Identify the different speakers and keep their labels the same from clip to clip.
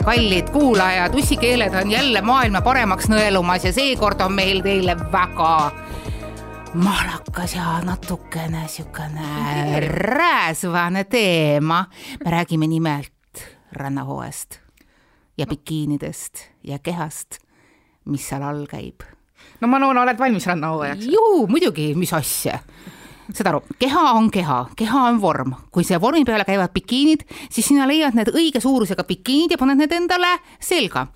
Speaker 1: tere, kallid kuulajad, ussikeeled on jälle maailma paremaks nõelumas ja seekord on meil teile väga malakas ja natukene siukene rääsvane teema. me räägime nimelt rannahooest ja bikiinidest ja kehast, mis seal all käib.
Speaker 2: no Manuno, oled valmis rannahooajaks?
Speaker 1: juu, muidugi, mis asja saad aru, keha on keha, keha on vorm, kui see vormi peale käivad bikiinid, siis sina leiad need õige suurusega bikiinid ja paned need endale selga.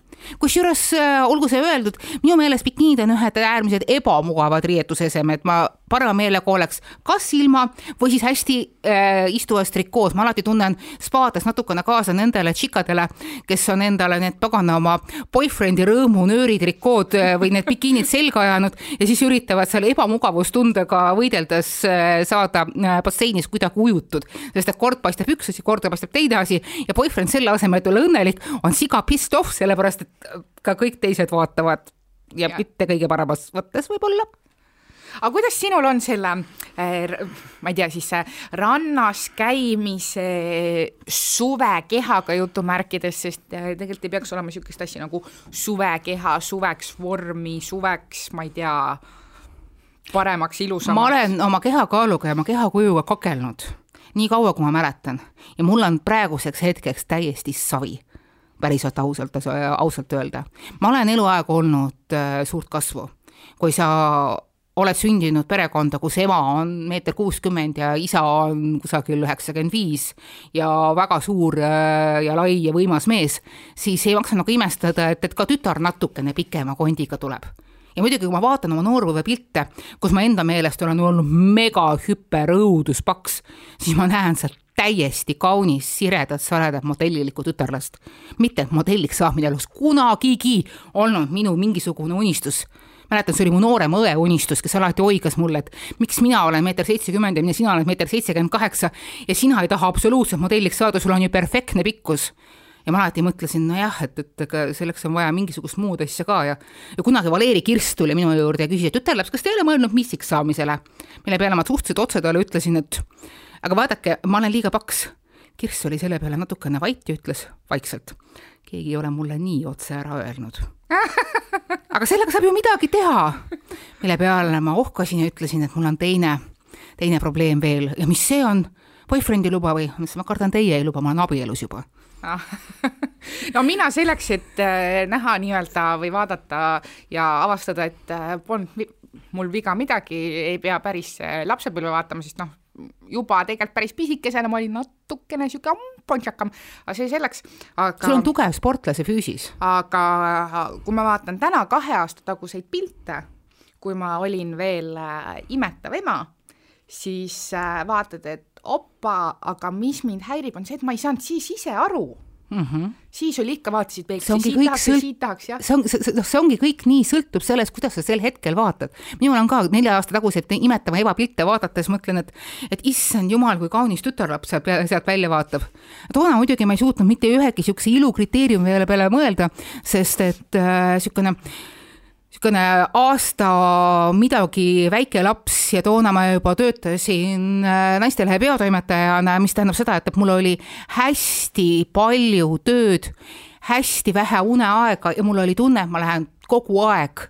Speaker 1: Kusjuures äh, olgu see öeldud, minu meelest bikiinid on ühed äärmiselt ebamugavad riietusesemed, ma parema meelega oleks kas ilma või siis hästi äh, istuvas trikoos, ma alati tunnen spaades natukene kaasa nendele tšikadele, kes on endale need pagana oma boyfriend'i rõõmunööri trikood äh, või need bikiinid selga ajanud ja siis üritavad selle ebamugavustundega võideldes äh, saada äh, basseinis kuidagi ujutud, sest et kord paistab üks asi, kord paistab teine asi ja boyfriend selle asemel, et olla õnnelik, on siga pissed off, sellepärast et ka kõik teised vaatavad ja, ja. mitte kõige paremas mõttes võib-olla
Speaker 2: aga kuidas sinul on selle, äh, ma ei tea, siis rannas käimise suvekehaga jutumärkides, sest äh, tegelikult ei peaks olema niisugust asja nagu suvekeha, suveks vormi, suveks, ma ei tea, paremaks, ilusamaks.
Speaker 1: ma olen oma kehakaaluga ja oma kehakujuga kakelnud nii kaua, kui ma mäletan ja mul on praeguseks hetkeks täiesti savi päriselt ausalt, ausalt öelda. ma olen eluaeg olnud äh, suurt kasvu. kui sa oled sündinud perekonda, kus ema on meeter kuuskümmend ja isa on kusagil üheksakümmend viis ja väga suur äh, ja lai ja võimas mees, siis ei maksa nagu imestada, et, et ka tütar natukene pikema kondiga tuleb ja muidugi, kui ma vaatan oma noorpõlvepilte, kus ma enda meelest olen olnud mega hüperõuduspaks, siis ma näen sealt täiesti kaunis, siredat, saredat modellilikku tütarlast. mitte, et modelliks saamine oleks kunagigi olnud minu mingisugune unistus mäletan, see oli mu noorema õe unistus, kes alati oigas mulle, et miks mina olen meeter seitsekümmend ja sina oled meeter seitsekümmend kaheksa ja sina ei taha absoluutselt modelliks saada, sul on ju perfektne pikkus ja ma alati mõtlesin, nojah, et, et ega selleks on vaja mingisugust muud asja ka ja ja kunagi Valeri Kirst tuli minu juurde ja küsis, et tütarlaps, kas te ei ole mõelnud missiks saamisele? mille peale ma suhteliselt otse talle ütlesin, et aga vaadake, ma olen liiga paks. Kirss oli selle peale natukene vait ja ütles vaikselt, keegi ei ole mulle nii otse ära öelnud. aga sellega saab ju midagi teha. mille peale ma ohkasin ja ütlesin, et mul on teine, teine probleem veel ja mis see on? boyfriend'i luba või? ma ütlesin, ma kardan, teie ei luba, ma olen abielus juba
Speaker 2: no mina selleks, et äh, näha nii-öelda või vaadata ja avastada, et äh, polnud mul viga midagi, ei pea päris äh, lapsepõlve vaatama, sest noh, juba tegelikult päris pisikesena ma olin natukene sihuke pontšakam, aga see selleks, aga.
Speaker 1: sul on tugev sportlase füüsis.
Speaker 2: aga kui ma vaatan täna kahe aasta taguseid pilte, kui ma olin veel imetav ema, siis vaatad, et opa, aga mis mind häirib, on see, et ma ei saanud siis ise aru mm. -hmm. siis oli ikka, vaatasid peeglisse, siit tahaks sõlt... ja siit tahaks, jah.
Speaker 1: see on, noh, see ongi kõik nii, sõltub sellest, kuidas sa sel hetkel vaatad. minul on ka nelja aasta taguseid imetava eva pilte vaadates mõtlen, et, et issand jumal, kui kaunis tütarlaps sealt, sealt välja vaatab. toona muidugi ma ei suutnud mitte ühegi niisuguse ilukriteeriumi peale mõelda, sest et niisugune äh, niisugune aasta midagi väike laps ja toona ma juba töötasin äh, Naistelehe peatoimetajana, mis tähendab seda, et mul oli hästi palju tööd, hästi vähe uneaega ja mul oli tunne, et ma lähen kogu aeg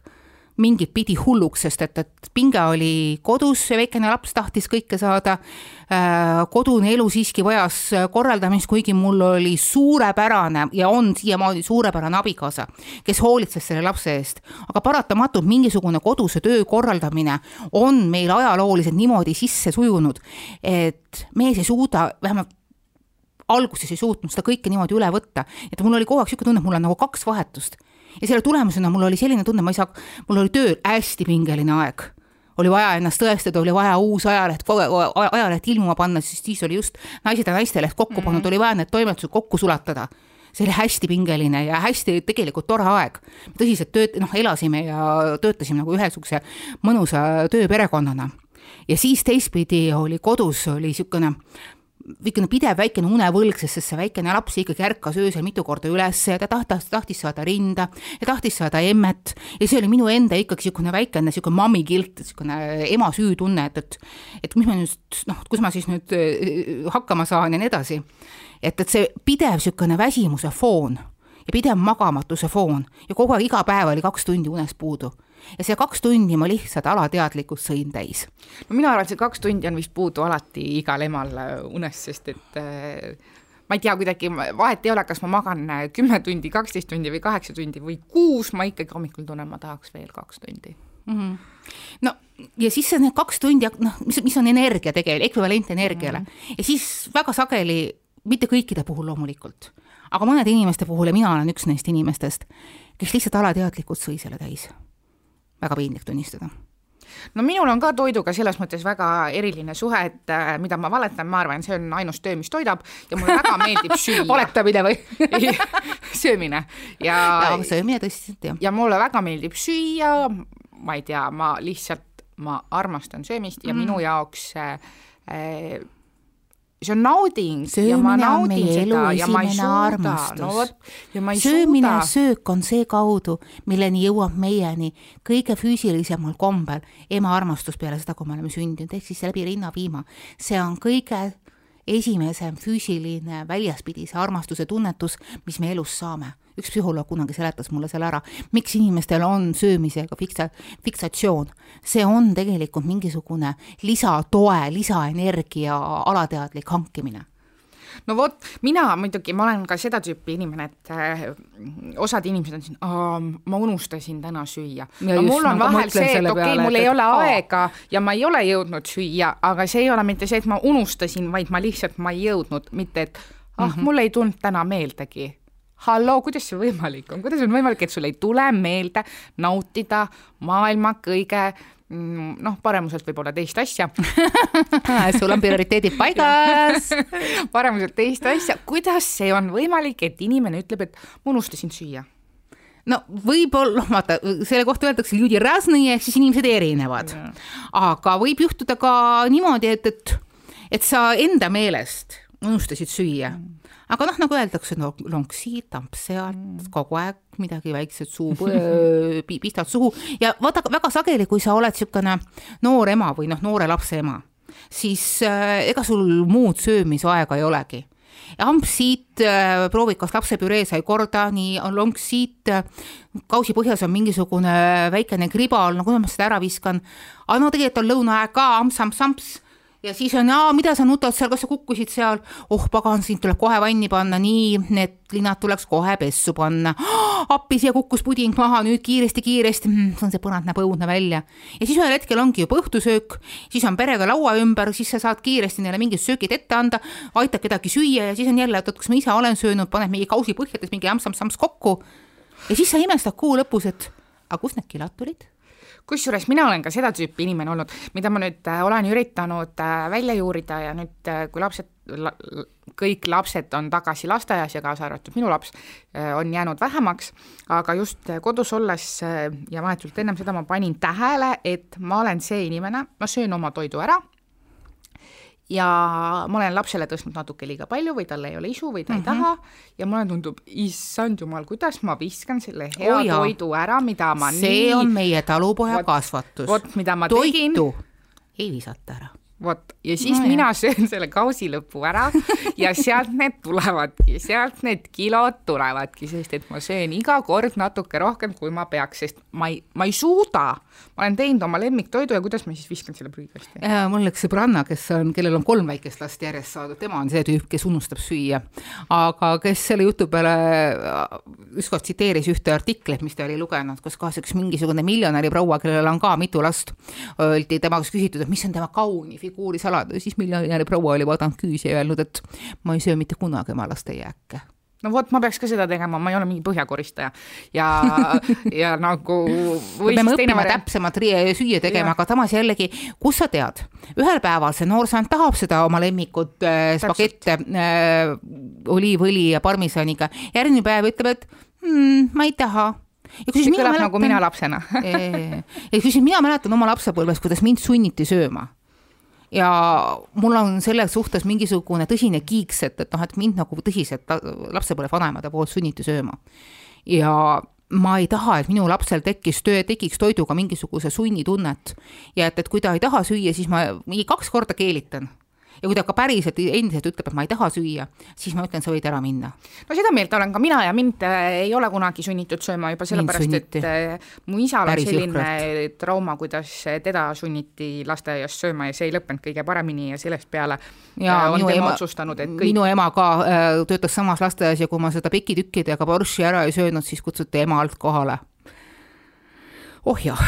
Speaker 1: mingit pidi hulluks, sest et, et pinge oli kodus, väikene laps tahtis kõike saada. Äh, kodune elu siiski vajas korraldamist, kuigi mul oli suurepärane ja on siiamaani suurepärane abikaasa, kes hoolitses selle lapse eest. aga paratamatult mingisugune koduse töö korraldamine on meil ajalooliselt niimoodi sisse sujunud, et mees ei suuda, vähemalt alguses ei suutnud seda kõike niimoodi üle võtta, et mul oli kogu aeg niisugune tunne, et mul on nagu kaks vahetust ja selle tulemusena mul oli selline tunne, ma ei saa, mul oli tööl hästi pingeline aeg oli vaja ennast tõestada, oli vaja uus ajaleht, ajaleht ilmuma panna, sest siis oli just Naised ja naisteleht kokku pannud mm -hmm., oli vaja need toimetused kokku sulatada. see oli hästi pingeline ja hästi tegelikult tore aeg. tõsiselt tööd, noh, elasime ja töötasime nagu ühesuguse mõnusa tööperekonnana. ja siis teistpidi oli kodus oli niisugune niisugune pidev väikene unevõlg, sest see väikene laps ikkagi ärkas öösel mitu korda üles ja ta tahtis, tahtis saada rinda ja tahtis saada emmet ja see oli minu enda ikkagi niisugune väikene niisugune mammikilt, niisugune ema süütunne, et, et et mis ma nüüd noh, kus ma siis nüüd äh, hakkama saan ja nii edasi. et, et see pidev niisugune väsimuse foon ja pidev magamatuse foon ja kogu aeg iga päev oli kaks tundi unest puudu ja see kaks tundi ma lihtsalt alateadlikult sõin täis.
Speaker 2: no mina arvan, et see kaks tundi on vist puudu alati igal emal unest, sest et äh, ma ei tea, kuidagi vahet ei ole, kas ma magan kümme tundi, kaksteist tundi või kaheksa tundi või kuus, ma ikkagi hommikul tunnen, ma tahaks veel kaks tundi mm. -hmm.
Speaker 1: no ja siis need kaks tundi, noh, mis, mis on energia tegelikult, ekvivalent energiale mm -hmm. ja siis väga sageli, mitte kõikide puhul loomulikult, aga mõnede inimeste puhul ja mina olen üks neist inimestest, kes lihtsalt alateadlikult sõi selle täis väga piinlik tunnistada.
Speaker 2: No minul on ka toiduga selles mõttes väga eriline suhe, et äh, mida ma valetan, ma arvan, see on ainus töö, mis toidab ja mulle väga meeldib süüa.
Speaker 1: Valetamine või?
Speaker 2: Söömine. Ja,
Speaker 1: ja söömine tõsiselt jah.
Speaker 2: ja mulle väga meeldib süüa, ma ei tea, ma lihtsalt, ma armastan söömist ja mm. minu jaoks äh, äh see on nauding
Speaker 1: söömine ja ma naudin seda ja ma ei suuda, no vot, ja ma ei söömine suuda. söök on see kaudu, milleni jõuab meieni kõige füüsilisemal kombel ema armastus peale seda, kui me oleme sündinud, ehk siis läbi rinnapiima. see on kõige esimesem füüsiline väljaspidise armastuse tunnetus, mis me elus saame. üks psühholoog kunagi seletas mulle selle ära, miks inimestel on söömisega fiksa-, fiksatsioon. see on tegelikult mingisugune lisatoe, lisaenergia alateadlik hankimine
Speaker 2: no vot, mina muidugi, ma olen ka seda tüüpi inimene, et äh, osad inimesed on siin, ma unustasin täna süüa. no just, mul on vahel see, et okei okay,, mul ei ole aa. aega ja ma ei ole jõudnud süüa, aga see ei ole mitte see, et ma unustasin, vaid ma lihtsalt, ma ei jõudnud, mitte et ah mm -hmm., mul ei tulnud täna meeldegi halloo, kuidas see võimalik on, kuidas on võimalik, et sul ei tule meelde nautida maailma kõige noh, paremuselt võib-olla teist asja.
Speaker 1: Sul on prioriteedid paigas.
Speaker 2: Paremuselt teist asja, kuidas see on võimalik, et inimene ütleb, et ma unustasin süüa?
Speaker 1: no võib-olla, noh vaata, selle kohta öeldakse ljudi raznõi ehk siis inimesed erinevad. aga võib juhtuda ka niimoodi, et, et, et sa enda meelest unustasid süüa. Mm aga noh, nagu öeldakse, no lonks siit, tamps sealt mm., kogu aeg midagi väiksed suu pistad suhu. Ja vaata väga sageli, kui sa oled niisugune noor ema või noh, noore lapse ema, siis äh, ega sul muud söömisaega ei olegi. Amps siit äh,, proovid, kas lapsepüree sai korda, nii on lonks siit äh,, kausi põhjas on mingisugune väikene kribal, no kuidas ma seda ära viskan, aga no tegelikult on lõunaaeg ka, amps-amps-amps ja siis on, mida sa nutad seal, kas sa kukkusid seal, oh pagan, sind tuleb kohe vanni panna, nii, need linad tuleks kohe pessu panna oh,. appi, siia kukkus puding maha, nüüd kiiresti-kiiresti mm,, see on see põnev, näeb õudne välja. ja siis ühel hetkel ongi juba õhtusöök, siis on perega laua ümber, siis sa saad kiiresti neile mingid söögid ette anda, aitad kedagi süüa ja siis on jälle, et oot, kas ma ise olen söönud, paned mingi kausi põhjades mingi amps-amps-amps kokku. ja siis sa imestad kuu lõpus, et aga kust need kilad tulid
Speaker 2: kusjuures mina olen ka seda tüüpi inimene olnud, mida ma nüüd äh, olen üritanud äh, välja juurida ja nüüd, äh, kui lapsed la,, kõik lapsed on tagasi lasteaias ja kaasa arvatud minu laps, on jäänud vähemaks, aga just kodus olles ja vahetult ennem seda ma panin tähele, et ma olen see inimene, ma söön oma toidu ära ja ma olen lapsele tõstnud natuke liiga palju või tal ei ole isu või ta mm -hmm. ei mhm. taha ja mulle tundub, issand jumal, kuidas ma viskan selle hea oh, toidu ära, mida ma
Speaker 1: see nii... on meie talupoja vot, kasvatus.
Speaker 2: vot, mida ma
Speaker 1: Toitu
Speaker 2: tegin.
Speaker 1: ei visata ära
Speaker 2: vot, ja siis no, mina söön selle kausi lõpu ära ja sealt need tulevadki, sealt need kilod tulevadki, sest et ma söön iga kord natuke rohkem, kui ma peaks, sest ma ei, ma ei suuda. ma olen teinud oma lemmiktoidu ja kuidas ma siis viskan selle prügikasti?
Speaker 1: mul üks sõbranna, kes on, kellel on kolm väikest last järjest saadud, tema on see tüüp, kes unustab süüa. aga kes selle jutu peale äh, ükskord tsiteeris ühte artiklit, mis ta oli lugenud, kus kohas üks mingisugune miljonäri proua, kellel on ka mitu last, öeldi tema käest küsitud, et mis on tema kaunis figuuri salada, siis miljonäri proua oli vaadanud küüsi ja öelnud, et ma ei söö mitte kunagi oma laste jääke.
Speaker 2: No vot, ma peaks ka seda tegema, ma ei ole mingi põhjakoristaja. Ja, ja nagu
Speaker 1: me peame õppima variant... täpsemat süüa tegema, aga samas jällegi, kus sa tead, ühel päeval see noorsand tahab seda oma lemmikut äh, spagette äh, oliivõli ja parmisaniga, järgmine päev ütleb, et mm, ma ei taha.
Speaker 2: Ja kusjuures mina mäletan nagu mina lapsena.
Speaker 1: Ja kusjuures mina mäletan oma lapsepõlves, kuidas mind sunniti sööma ja mul on selles suhtes mingisugune tõsine kiiks, et, et noh, et mind nagu tõsiselt lapsepõlvevanemate poolt sunniti sööma. ja ma ei taha, et minu lapsel tekkis töö, tekiks toiduga mingisuguse sunnitunnet ja et, et kui ta ei taha süüa, siis ma mingi kaks korda keelitan ja kui ta ka päriselt endiselt ütleb, et ma ei taha süüa, siis ma ütlen, sa võid ära minna.
Speaker 2: no seda meelt olen ka mina ja mind äh, ei ole kunagi sunnitud sööma juba sellepärast, et äh, mu isal on selline jõhkralt. trauma, kuidas teda sunniti lasteaias sööma ja see ei lõppenud kõige paremini ja sellest peale ja, äh, on tema ema, otsustanud, et kõik
Speaker 1: minu ema ka äh, töötas samas lasteaias ja kui ma seda pikitükkidega borsši ära ei söönud, siis kutsuti ema alt kohale. oh jah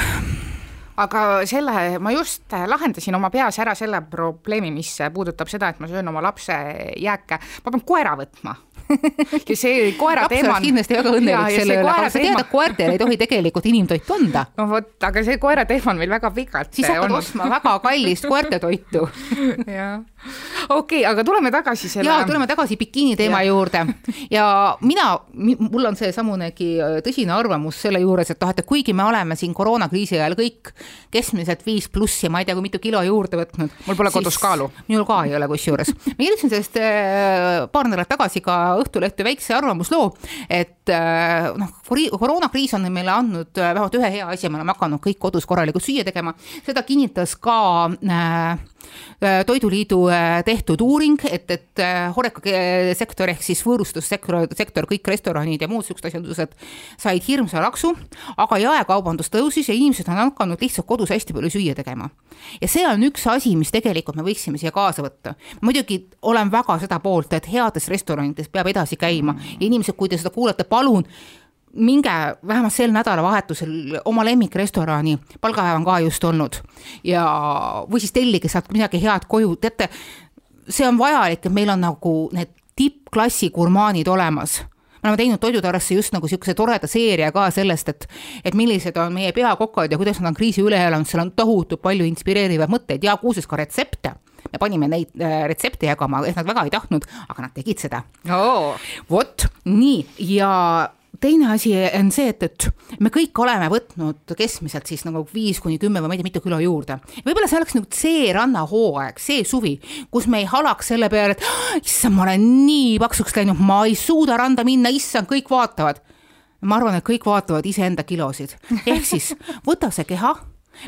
Speaker 2: aga selle, ma just lahendasin oma peas ära selle probleemi, mis puudutab seda, et ma söön oma lapse jääke, ma pean koera võtma ja see koera teema
Speaker 1: on kindlasti väga õnnelik selle üle, aga sa tead, et koertele ei tohi tegelikult inimtoitu anda.
Speaker 2: no vot, aga see koera teema on meil väga pikalt
Speaker 1: siis hakkad olnud. ostma väga kallist koerte toitu
Speaker 2: jah, okei okay,, aga tuleme tagasi selle
Speaker 1: jaa, tuleme tagasi bikiini teema ja. juurde ja mina, mul on seesamunegi äh, tõsine arvamus selle juures, et noh, et kuigi me oleme siin koroonakriisi ajal kõik keskmiselt viis pluss ja ma ei tea, kui mitu kilo juurde võtnud.
Speaker 2: mul pole kodus kaalu.
Speaker 1: minul ka ei ole kusjuures. ma kirjutasin sellest äh, paar nädalat tagasi ka Õhtulehte väikse arvamusloo, et äh, noh, koroonakriis on meile andnud äh, vähemalt ühe hea asja, me oleme hakanud kõik kodus korralikult süüa tegema, seda kinnitas ka äh, toiduliidu tehtud uuring, et, et äh, horeca sektor ehk siis võõrustussektor, sektor, kõik restoranid ja muud siuksed asjandused said hirmsa laksu, aga jaekaubandus tõusis ja inimesed on hakanud lihtsalt kodus hästi palju süüa tegema. ja see on üks asi, mis tegelikult me võiksime siia kaasa võtta. muidugi olen väga seda poolt, et heades restoranides peab edasi käima ja inimesed, kui te seda kuulate, palun minge vähemalt sel nädalavahetusel oma lemmikrestorani, palgapäev on ka just olnud. Ja, või siis tellige sealt midagi head koju, teate, see on vajalik, et meil on nagu need tippklassi gurmaanid olemas. Me oleme teinud Toidutaresse just nagu niisuguse toreda seeria ka sellest, et et millised on meie peakokad ja kuidas nad on kriisi üle elanud, seal on tohutult palju inspireerivaid mõtteid ja muuseas ka retsepte. Me panime neid äh, retsepte jagama, ehk nad väga ei tahtnud, aga nad tegid seda.
Speaker 2: Oh..
Speaker 1: vot nii. Ja teine asi on see, et, et me kõik oleme võtnud keskmiselt siis nagu viis kuni kümme või ma ei tea, mitu kilo juurde. võib-olla see oleks nagu see rannahooaeg, see suvi, kus me ei halaks selle peale, et ah, issand, ma olen nii paksuks läinud, ma ei suuda randa minna, issand, kõik vaatavad. ma arvan, et kõik vaatavad iseenda kilosid, ehk siis võta see keha,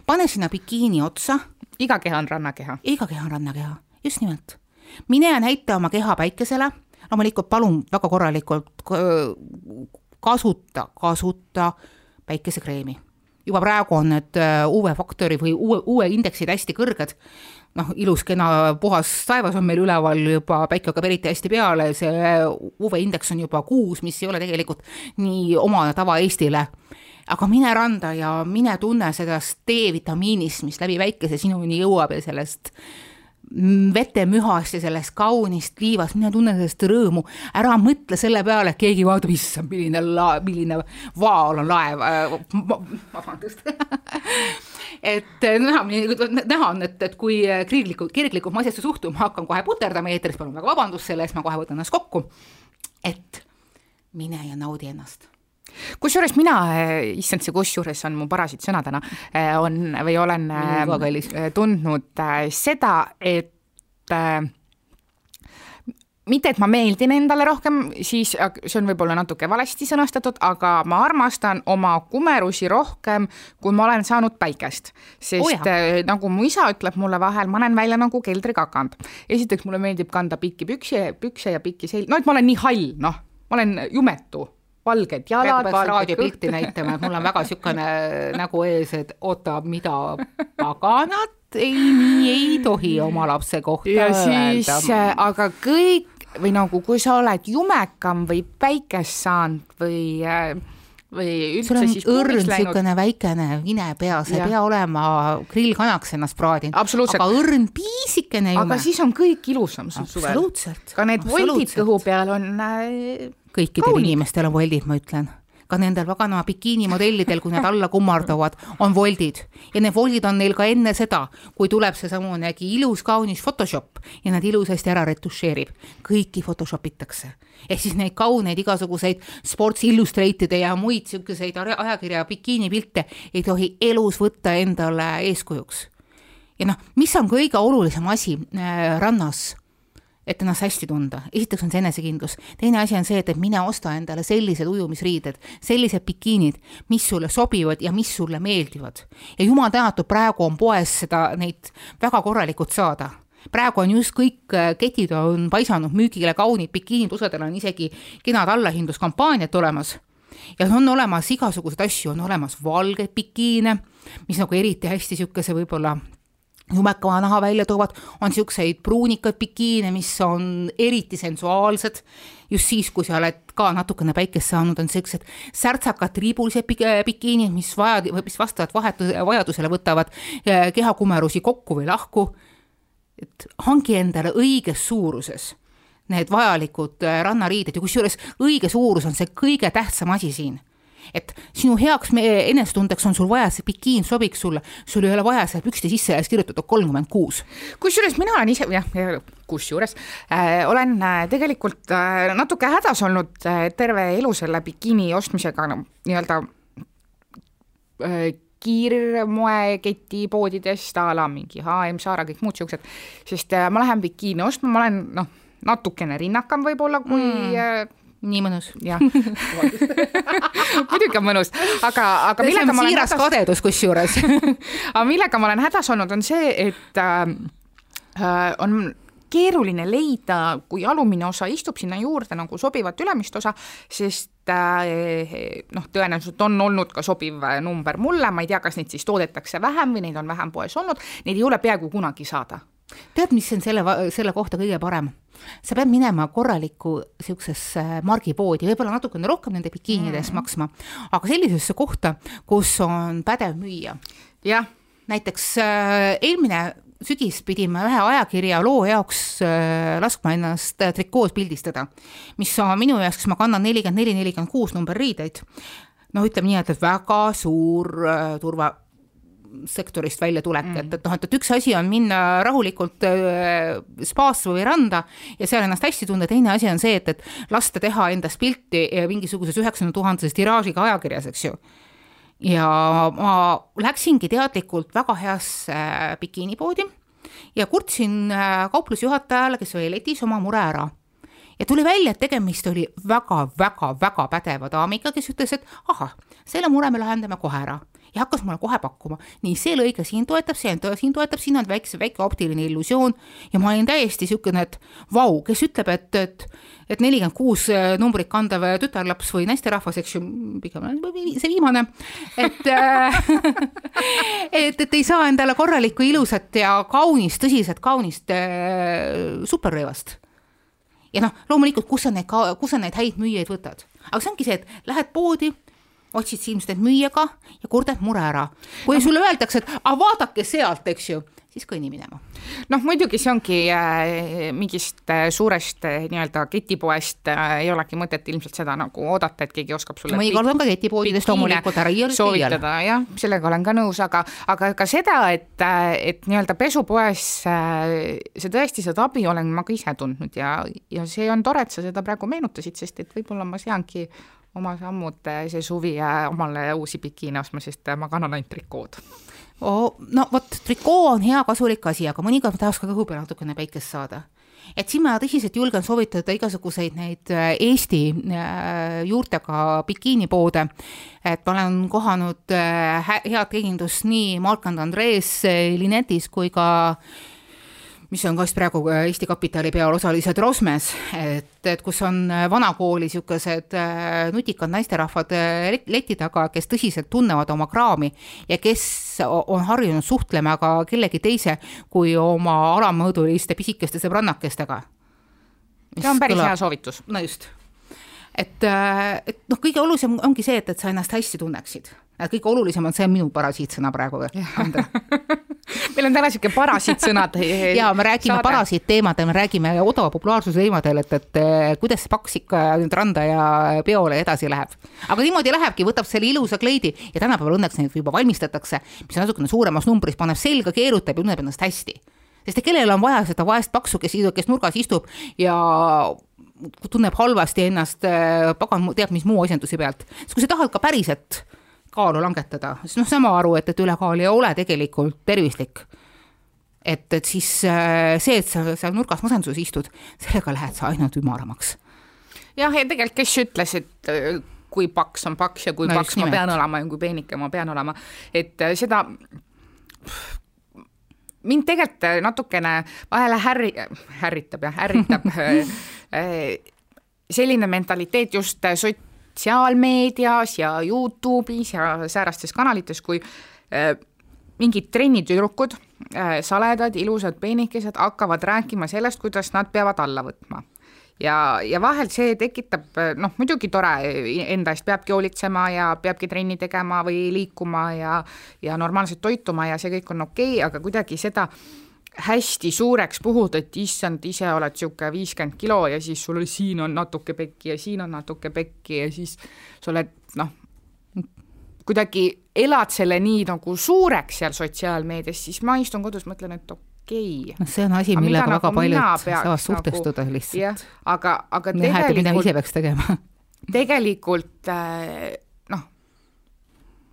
Speaker 1: pane sinna bikiini otsa.
Speaker 2: iga keha on rannakeha.
Speaker 1: iga keha on rannakeha, just nimelt. mine ja näita oma keha päikesele loomulikult palun väga korralikult kasuta, kasuta päikesekreemi. juba praegu on need äh, UV-faktori või uue, uue indeksid hästi kõrged, noh, ilus, kena, puhas taevas on meil üleval juba, päike hakkab eriti hästi peale, see UV-indeks on juba kuus, mis ei ole tegelikult nii omane tava-Eestile aga mine randa ja mine tunne sellest D-vitamiinist, mis läbi päikese sinuni jõuab ja sellest äh, vetemühast ja sellest kaunist liivast, mine tunne sellest rõõmu, ära mõtle selle peale, et keegi vaatab, issand, milline la-, milline vaal on laev äh,, vabandust. Et äh, näha, näha on, et, et kui kirglikult, kirglikult ma asjasse suhtuma hakkan kohe puterdama eetris, palun väga vabandust selle eest, ma kohe võtan ennast kokku, et mine ja naudi ennast
Speaker 2: kusjuures mina, eh, issand, see kusjuures on mu parasiit sõna täna, eh, on või olen eh, tundnud seda, et mitte, et ma meeldin endale rohkem, siis see on võib-olla natuke valesti sõnastatud, aga ma armastan oma kumerusi rohkem, kui ma olen saanud päikest. sest oh nagu mu isa ütleb mulle vahel, ma näen välja nagu keldrikakand. esiteks mulle meeldib kanda pikki pükse, pükse ja pikki selg-, no et ma olen nii hall, noh, ma olen jumetu valged jalad, valged
Speaker 1: raadiopilti näitama, et mul on väga niisugune nägu ees, et oota, mida paganat, ei, nii ei tohi oma lapse kohta
Speaker 2: ja siis, äh, aga kõik või nagu, kui sa oled jumekam või päikest saanud või äh, või üldse siis
Speaker 1: õrn niisugune väikene vine pea, sa ei pea olema grillkanaks ennast praadinud. aga õrn piisikene
Speaker 2: jume. aga siis on kõik ilusam sul suvel. ka need voldid kõhu peal on äh,
Speaker 1: kõikidel Kaunid. inimestel on voldid, ma ütlen ka nendel paganama bikiinimodellidel, kui nad alla kummardavad, on voldid ja need voldid on neil ka enne seda, kui tuleb seesamunegi ilus kaunis Photoshop ja nad ilusasti ära retušeerib. kõiki Photoshop itakse ehk siis neid kauneid igasuguseid Sports Illustrated'e ja muid siukseid ajakirja bikiinipilte ei tohi elus võtta endale eeskujuks. ja noh, mis on kõige olulisem asi äh, rannas et ennast hästi tunda. esiteks on see enesekindlus, teine asi on see, et, et mine osta endale sellised ujumisriided, sellised bikiinid, mis sulle sobivad ja mis sulle meeldivad. ja jumal tänatud, praegu on poes seda, neid väga korralikult saada praegu on just kõik äh, ketid on paisanud müügile kaunid bikiinid, osadel on isegi kenad allahindluskampaaniad olemas ja on olemas igasuguseid asju, on olemas valgeid bikiine, mis nagu eriti hästi niisuguse võib-olla jumekama naha välja toovad, on niisuguseid pruunikaid bikiine, mis on eriti sensuaalsed, just siis, kui sa oled ka natukene päikest saanud, on niisugused särtsakad triibulised bikiinid, mis vaja, mis vastavalt vahetu-, vajadusele võtavad eh, kehakumerusi kokku või lahku, et hangi endale õiges suuruses need vajalikud äh, rannariided ja kusjuures õige suurus on see kõige tähtsam asi siin et sinu heaks enesetundeks on sul vaja, see bikiin sobiks sulle, sul ei ole vaja seal pükste sisse ja siis kirjutatud kolmkümmend kuus.
Speaker 2: kusjuures mina olen ise, jah, kusjuures äh, olen äh, tegelikult äh, natuke hädas olnud äh, terve elu selle bikiini ostmisega no, nii-öelda äh, kiirmoeketi poodidest a la mingi HM, Zara, kõik muud siuksed, sest äh, ma lähen bikiini ostma, ma olen noh natukene rinnakam võib-olla kui mm.
Speaker 1: äh, nii mõnus.
Speaker 2: jah. Muidugi on mõnus, aga, aga millega
Speaker 1: ma olen hädas... kadedus kusjuures.
Speaker 2: Aga millega ma olen hädas olnud, on see, et äh, äh, on keeruline leida, kui alumine osa istub sinna juurde nagu sobivat ülemist osa, sest äh, noh, tõenäoliselt on olnud ka sobiv number mulle, ma ei tea, kas neid siis toodetakse vähem või neid on vähem poes olnud, neid ei ole peaaegu kunagi saada
Speaker 1: tead, mis on selle, selle kohta kõige parem? sa pead minema korralikku niisugusesse margipoodi, võib-olla natukene rohkem nende bikiinide eest mm. maksma, aga sellisesse kohta, kus on pädev müüja.
Speaker 2: jah.
Speaker 1: näiteks äh, eelmine sügis pidime ühe ajakirja loo jaoks äh, laskma ennast äh, trikoos pildistada, mis on minu jaoks, kes ma kannan nelikümmend neli, nelikümmend kuus number riideid, noh, ütleme nii, et väga suur äh, turva sektorist väljatulek mm., et, et noh, et, et üks asi on minna rahulikult äh, spaasse või randa ja seal ennast hästi tunda, teine asi on see, et, et lasta teha endast pilti mingisuguses üheksakümne tuhandeses tiraažiga ajakirjas, eks ju. ja ma läksingi teadlikult väga heasse äh, bikiinipoodi ja kurtsin äh, kauplusjuhatajale, kes oli letis, oma mure ära ja tuli välja, et tegemist oli väga-väga-väga pädeva daamiga, kes ütles, et ahah, selle mure me lahendame kohe ära ja hakkas mulle kohe pakkuma, nii see lõige siin toetab, see siin toetab, siin on väikse, väike optiline illusioon. Ja ma olin täiesti niisugune, et vau, kes ütleb, et, et et nelikümmend kuus äh, numbrit kandev tütarlaps või naisterahvas, eks ju, pigem see viimane, et äh, et, et ei saa endale korralikku ilusat ja kaunist, tõsiselt kaunist äh, superrõivast. ja noh, loomulikult, kus sa neid, kus sa neid häid müüjaid võtad, aga see ongi see, et lähed poodi otsid silmsted müüjaga ja kurdad mure ära. kui no. sulle öeldakse, et aga vaadake sealt, eks ju, siis kõnni minema.
Speaker 2: noh, muidugi see ongi äh, mingist äh, suurest äh, nii-öelda ketipoest äh, ei olegi mõtet ilmselt seda nagu oodata, et keegi oskab sulle
Speaker 1: mõnikord on ka ketipoodidest loomulikult ära
Speaker 2: soovitada, jah, sellega olen ka nõus, aga aga ka seda, et, äh, et nii-öelda pesupoes äh, see tõesti, seda abi olen ma ka ise tundnud ja, ja see on tore, et sa seda praegu meenutasid, sest et võib-olla ma seangi oma sammud see suvi omale uusi bikiine ostma, sest ma kannan ainult trikood
Speaker 1: oh,. no vot, trikoo on hea kasulik asi, aga mõnikord tahaks ka kõhu peal natukene päikest saada et siin ma tõsiselt julgen soovitada igasuguseid neid äh, Eesti äh, juurtega bikiinipoode, et ma olen kohanud äh, head teenindust nii Mark and Andres Linetis kui ka mis on ka vist praegu äh, Eesti Kapitali peal osalised Rosmes, et, et kus on äh, vanakooli niisugused äh, nutikad naisterahvad leti taga, kes tõsiselt tunnevad oma kraami ja kes on harjunud suhtlema ka kellegi teise kui oma alamõõduliste pisikeste sõbrannakestega.
Speaker 2: see on päris kõlab, hea soovitus.
Speaker 1: no just. et, et noh, kõige olulisem ongi see, et, et sa ennast hästi tunneksid. Kõige olulisem on see minu parasiitsõna praegu, Andra
Speaker 2: meil on täna sihuke parasiitsõnad.
Speaker 1: ja me räägime parasiitteemadel, me räägime odava populaarsuse teemadel, et, et kuidas see paks ikka nüüd randa ja peole edasi läheb. aga niimoodi lähebki, võtab selle ilusa kleidi ja tänapäeval õnneks neid juba valmistatakse, mis on natukene suuremas numbris, paneb selga, keerutab ja tunneb ennast hästi. sest kellel on vaja seda vaest paksu, kes, kes nurgas istub ja tunneb halvasti ennast pagan teab mis muu asjanduse pealt, siis kui sa tahad ka päriselt kaalu langetada, siis noh, sama aru, et, et ülekaal ei ole tegelikult tervislik. et, et siis äh, see, et sa seal nurgas masenduses istud, sellega lähed sa ainult ümaramaks.
Speaker 2: jah, ja tegelikult, kes ütles, et äh, kui paks on paks ja kui no, paks ma pean olema ja kui peenike ma pean olema, et äh, seda mind tegelikult natukene vahele härri-, ärritab jah, ärritab selline mentaliteet just sotsiaalmeedias ja Youtube'is ja säärastes kanalites, kui mingid trennitüdrukud, saledad, ilusad peenikesed hakkavad rääkima sellest, kuidas nad peavad alla võtma. Ja, ja vahel see tekitab noh, muidugi tore, enda eest peabki hoolitsema ja peabki trenni tegema või liikuma ja ja normaalselt toituma ja see kõik on okei okay,, aga kuidagi seda hästi suureks puhud, et issand, ise oled niisugune viiskümmend kilo ja siis sul siin on natuke pekki ja siin on natuke pekki ja siis sa oled noh, kuidagi elad selle nii nagu suureks seal sotsiaalmeedias, siis ma istun kodus, mõtlen, et okei okay..
Speaker 1: noh, see on asi, millega väga nagu paljud saavad suhtestuda nagu, lihtsalt.
Speaker 2: aga, aga tegelikult.
Speaker 1: mida ise peaks tegema
Speaker 2: tegelikult äh,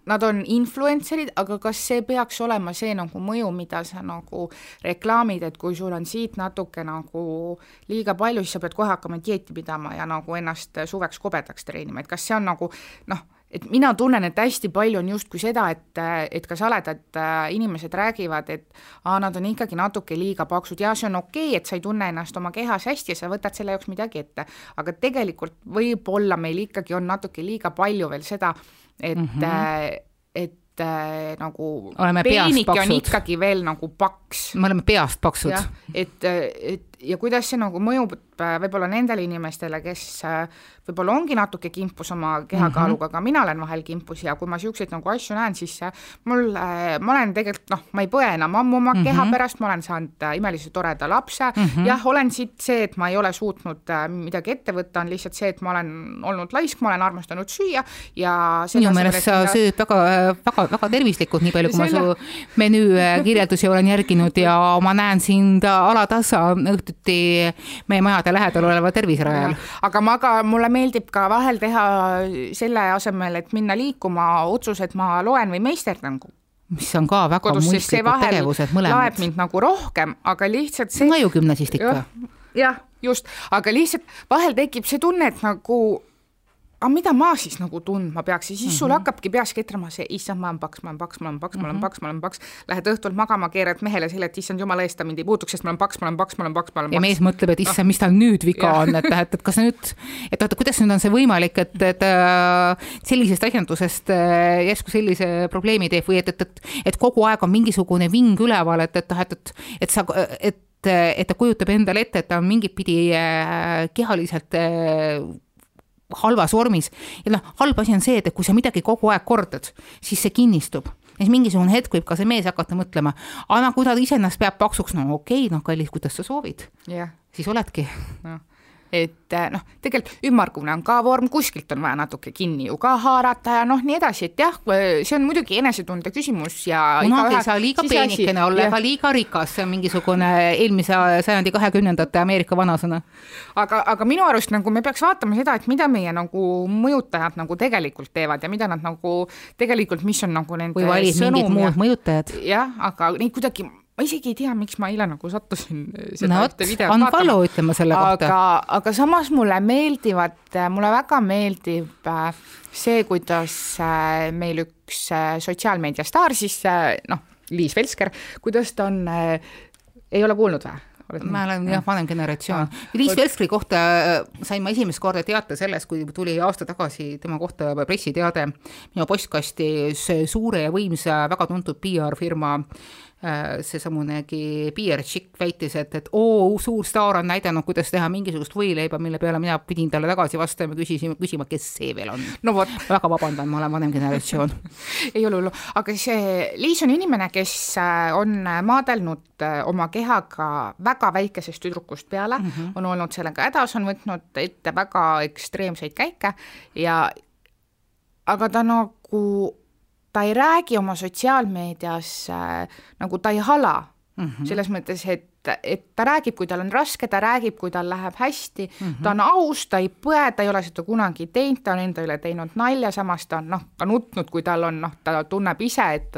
Speaker 2: nad on influencer'id, aga kas see peaks olema see nagu mõju, mida sa nagu reklaamid, et kui sul on siit natuke nagu liiga palju, siis sa pead kohe hakkama dieeti pidama ja nagu ennast suveks kobedaks treenima, et kas see on nagu noh, et mina tunnen, et hästi palju on justkui seda, et, et ka saledad äh, inimesed räägivad, et aa, nad on ikkagi natuke liiga paksud ja see on okei okay,, et sa ei tunne ennast oma kehas hästi ja sa võtad selle jaoks midagi ette. aga tegelikult võib-olla meil ikkagi on natuke liiga palju veel seda, et mm, -hmm. et äh, nagu
Speaker 1: oleme peenike on
Speaker 2: ikkagi veel nagu paks.
Speaker 1: me oleme peast paksud.
Speaker 2: et, et ja kuidas see nagu mõjub äh, võib-olla nendele inimestele, kes äh, võib-olla ongi natuke kimpus oma kehakaaluga mm, -hmm. aga mina olen vahel kimpus ja kui ma niisuguseid nagu asju näen, siis äh, mul, ma olen tegelikult noh, ma ei põe enam ammu oma mm -hmm. keha pärast, ma olen saanud imelise toreda lapse mm, -hmm. jah, olen siit see, et ma ei ole suutnud midagi ette võtta, on lihtsalt see, et ma olen olnud laisk, ma olen armastanud süüa ja
Speaker 1: minu meelest sa mida... sööd väga, väga, väga tervislikult, nii palju, kui selle... ma su menüü kirjeldusi olen järginud ja ma näen sind alatasa õhtuti meie majade lähedal oleva terviserajal.
Speaker 2: aga ma ka, mulle meeldib ka vahel teha selle asemel, et minna liikuma, otsus, et ma loen või meisterdan
Speaker 1: mis on ka väga Kodus, mõistlikud tegevused mõlemad.
Speaker 2: laeb mind nagu rohkem, aga lihtsalt
Speaker 1: see. ajugümnasistika.
Speaker 2: jah, just, aga lihtsalt vahel tekib see tunne, et nagu aga mida ma siis nagu tundma peaks ja siis mm -hmm. sul mhm. hakkabki peas ketrama see, issand, ma olen paks, ma olen paks, ma olen paks, ma olen mhm. paks, ma olen paks. Lähed õhtul magama, keerad mehele selle, et issand jumala eest ta mind ei puutuks, sest ma olen paks, ma olen paks, ma olen paks, ma olen paks.
Speaker 1: ja mees mõtleb, et issand, mis tal nüüd viga ja. on, et, et, et kas nüüd, et oota, kuidas nüüd on see võimalik, et, et äh, sellisest asjandusest äh, järsku sellise probleemi teeb või et, et, et, et kogu aeg on mingisugune ving üleval, et, et noh, et, et, et sa, et et ta kujutab endale ette, et ta on mingit pidi äh, kehaliselt halvas vormis. ja noh, halb asi on see, et kui sa midagi kogu aeg kordad, siis see kinnistub ja siis mingisugune hetk võib ka see mees hakata mõtlema, aga kui ta iseennast peab paksuks, no okei okay,, noh, kallis, kuidas sa soovid
Speaker 2: yeah.,
Speaker 1: siis oledki
Speaker 2: no et eh, noh, tegelikult ümmargune on ka vorm, kuskilt on vaja natuke kinni ju ka haarata ja noh, nii edasi, et jah, see on muidugi enesetunde küsimus ja
Speaker 1: kunagi ei saa liiga peenikene olla ega liiga rikas, see on mingisugune eelmise sajandi kahekümnendate Ameerika vanasõna.
Speaker 2: aga, aga minu arust nagu me peaks vaatama seda, et mida meie nagu mõjutajad nagu tegelikult teevad ja mida nad nagu tegelikult, mis on nagu nende
Speaker 1: või valid mingid muud mõjutajad.
Speaker 2: jah, aga neid kuidagi ma isegi ei tea, miks ma eile nagu sattusin äh, seda
Speaker 1: no, ühte videot vaatama. Ütleme selle kohta.
Speaker 2: aga, aga samas mulle meeldivad, äh, mulle väga meeldib äh, see, kuidas meil üks sotsiaalmeedia staar siis noh, Liis Velsker, kuidas ta on, ei ole kuulnud või?
Speaker 1: ma olen jah, vanem generatsioon. Liis Velskri kohta sain ma esimest korda teate sellest, kui tuli aasta tagasi tema kohta pressiteade minu postkasti suure ja võimsa, väga tuntud PR-firma Äh, seesamunegi PR Chick väitis, et, et oo, suur staar on näidanud, kuidas teha mingisugust võileiba, mille peale mina pidin talle tagasi vastama, küsisin, küsima, kes see veel on.
Speaker 2: no vot.
Speaker 1: väga vabandan, ma olen vanem generatsioon
Speaker 2: ei ole hullu, aga see Liis on inimene, kes äh, on maadelnud äh, oma kehaga väga väikesest tüdrukust peale mm, -hmm. on olnud sellega hädas, on võtnud ette väga ekstreemseid käike ja aga ta nagu ta ei räägi oma sotsiaalmeedias äh, nagu ta ei hala mm, -hmm. selles mõttes, et, et ta räägib, kui tal on raske, ta räägib, kui tal läheb hästi mm, -hmm. ta on aus, ta ei põe, ta ei ole seda kunagi teinud, ta on enda üle teinud nalja, samas ta on noh, ka nutnud, kui tal on noh, ta tunneb ise, et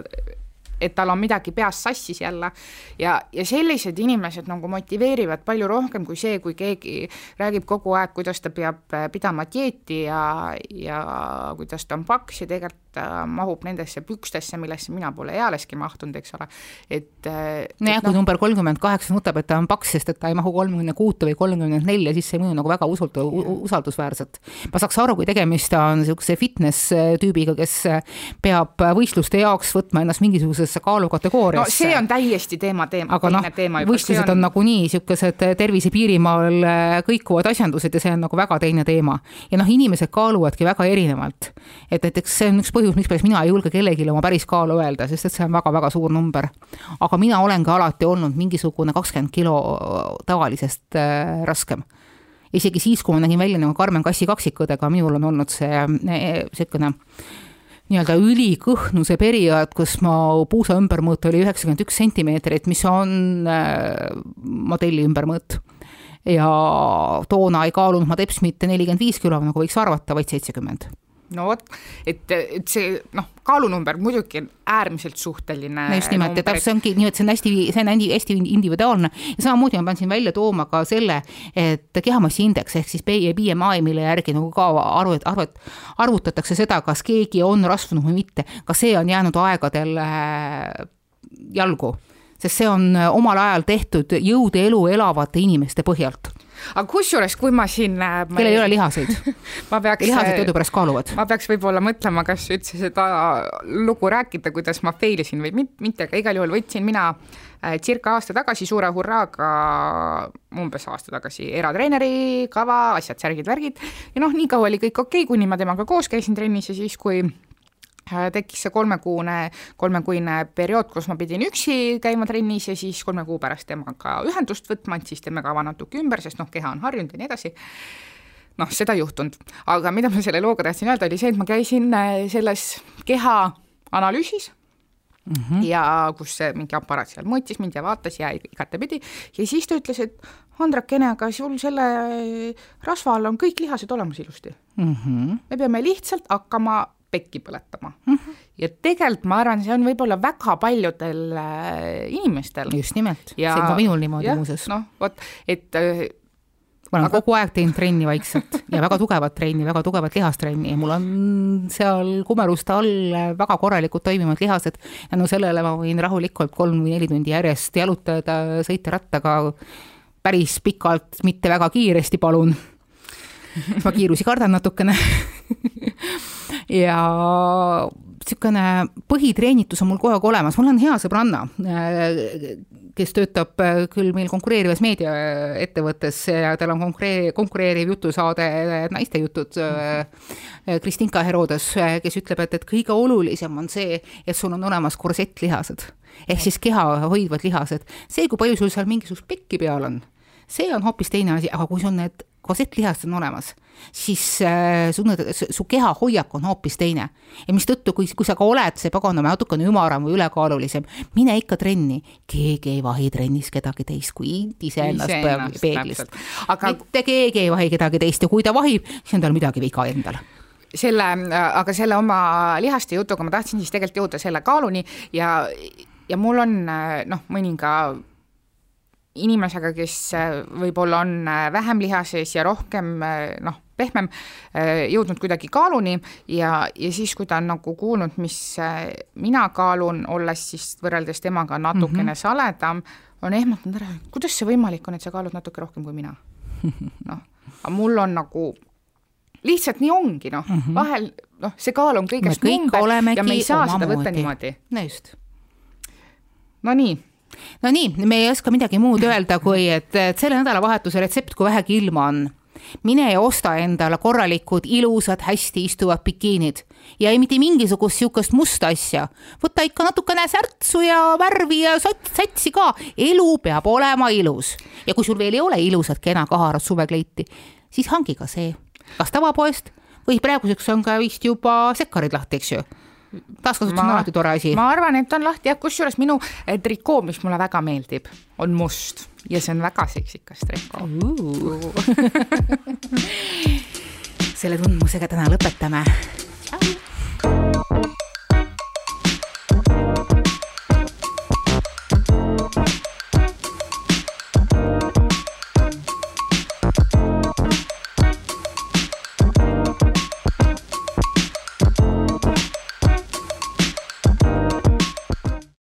Speaker 2: et tal on midagi peas sassis jälle. ja, ja sellised inimesed nagu motiveerivad palju rohkem kui see, kui keegi räägib kogu aeg, kuidas ta peab äh, pidama dieeti ja, ja kuidas ta on paks ja tegelikult äh, mahub nendesse pükstesse, millesse mina pole ealeski mahtunud, eks ole, et
Speaker 1: äh, nojah, kui no, number kolmkümmend kaheksa nutab, et ta on paks, sest et ta ei mahu kolmekümne kuute või kolmekümne nelja, siis see ei mõju nagu väga usult-, usaldusväärselt. ma saaks aru, kui tegemist on niisuguse fitness tüübiga, kes peab võistluste jaoks võtma ennast mingisugusesse kaalukategooriasse.
Speaker 2: no see on täiesti teema, teema,
Speaker 1: aga noh, võistlused on, on nagunii niisugused tervise piirimaal kõikuvad asjandused ja see on nagu väga teine teema. ja noh, inimesed kaaluvadki väga erinevalt. et näiteks see on üks põhjus, mispärast mina ei julge kellelegi oma päris kaalu öelda, sest et see on väga-väga suur number. aga mina olen ka alati olnud mingisugune kakskümmend kilo tavalisest äh, raskem isegi siis, kui ma nägin välja nagu Karmen Kassi kaksikõdega, minul on olnud see niisugune äh, nii-öelda ülikõhnuse periood, kus mu puusa ümbermõõt oli üheksakümmend üks sentimeetrit, mis on äh, modelli ümbermõõt. ja toona ei kaalunud ma teps mitte nelikümmend viis kilo, nagu võiks arvata, vaid seitsekümmend
Speaker 2: no vot, et, et see noh, kaalunumber muidugi on äärmiselt suhteline.
Speaker 1: no just nimelt, et see ongi nii, et see on hästi, see on hästi, individuaalne. Ja samamoodi ma pean siin välja tooma ka selle, et kehamassiindeks ehk siis BMI, mille järgi nagu ka arvet, arvet, arvutatakse seda, kas keegi on rasvunud või mitte, ka see on jäänud aegadel äh, jalgu. Sest see on omal ajal tehtud jõude elu elavate inimeste põhjalt
Speaker 2: aga kusjuures, kui ma siin
Speaker 1: äh, kellel ei ole lihaseid
Speaker 2: ma peaks
Speaker 1: lihased äh, teadupärast kaaluvad.
Speaker 2: ma peaks võib-olla mõtlema, kas üldse seda lugu rääkida, kuidas ma fail isin või mitte, aga igal juhul võtsin mina äh, circa aasta tagasi suure hurraaga, umbes aasta tagasi, eratreeneri kava, asjad, särgid, värgid ja noh, nii kaua oli kõik okei okay,, kuni ma temaga koos käisin trennis ja siis, kui tekkis see kolmekuune, kolmekuine periood, kus ma pidin üksi käima trennis ja siis kolme kuu pärast temaga ühendust võtma, et siis teeme kava natuke ümber, sest noh, keha on harjunud ja nii edasi. noh, seda ei juhtunud, aga mida ma selle looga tahtsin öelda, oli see, et ma käisin äh, selles keha analüüsis mm -hmm. ja kus see mingi aparaat seal mõõtis mind ja vaatas ja igatepidi ja siis ta ütles, et Andrakene, aga sul selle rasva all on kõik lihased olemas ilusti mm. -hmm. me peame lihtsalt hakkama pekki põletama mm. -hmm. ja tegelikult ma arvan, see on võib-olla väga paljudel äh, inimestel.
Speaker 1: just nimelt, see on ka minul niimoodi muuseas.
Speaker 2: noh, vot, et äh,
Speaker 1: ma olen aga... kogu aeg teinud trenni vaikselt ja väga tugevat trenni, väga tugevat lihastrenni ja mul on seal kumeruste all väga korralikud toimivad lihased. tänu sellele ma võin rahulikult kolm või neli tundi järjest jalutada, sõita rattaga päris pikalt, mitte väga kiiresti, palun. ma kiirusi kardan natukene. Ja niisugune põhitreenitus on mul kogu aeg olemas, mul on hea sõbranna, kes töötab küll meil konkureerivas meediaettevõttes ja tal on konkuree-, konkureeriv jutusaade Naiste jutud, Kristinka Herodes, kes ütleb, et, et kõige olulisem on see, et sul on olemas korsettlihased. Ehk siis keha hoidvad lihased. see, kui palju sul seal mingisugust pekki peal on, see on hoopis teine asi, aga kui sul need korsettlihased on olemas, siis äh, su, su keha hoiak on hoopis teine. ja mistõttu, kui, kui sa ka oled see paganama natukene ümaram või ülekaalulisem, mine ikka trenni. keegi ei vahi trennis kedagi teist kui iseennast peeglis. aga mitte keegi ei vahi kedagi teist ja kui ta vahib, siis on tal midagi viga endal
Speaker 2: selle, aga selle oma lihaste jutuga ma tahtsin siis tegelikult jõuda selle kaaluni ja, ja mul on noh, mõninga inimesega, kes äh, võib-olla on äh, vähem liha sees ja rohkem äh, noh, pehmem, jõudnud kuidagi kaaluni ja, ja siis, kui ta on nagu kuulnud, mis mina kaalun, olles siis võrreldes temaga natukene mm -hmm. saledam, on ehmatanud ära, kuidas see võimalik on, et sa kaalud natuke rohkem kui mina. noh, aga mul on nagu lihtsalt nii ongi, noh mm -hmm., vahel noh, see kaal on kõigest number ja me ei saa seda võtta niimoodi.
Speaker 1: no just.
Speaker 2: Nonii
Speaker 1: no nii, me ei oska midagi muud öelda, kui et, et selle nädalavahetuse retsept, kui vähegi ilma on, mine ja osta endale korralikud ilusad, hästi istuvad bikiinid. Ja ei mitte mingisugust sihukest musta asja. võta ikka natukene särtsu ja värvi ja satsi ka, elu peab olema ilus. ja kui sul veel ei ole ilusat kena kaharat suvekleiti, siis hangi ka see, kas tavapoest? Või praeguseks on ka vist juba sekkarid lahti, eks ju taaskasutus on alati tore asi.
Speaker 2: ma arvan, et on lahti jah, kusjuures minu eh, trikoo, mis mulle väga meeldib, on must ja see on väga seksikas trikoo
Speaker 1: selle tundmusega täna lõpetame. tšau.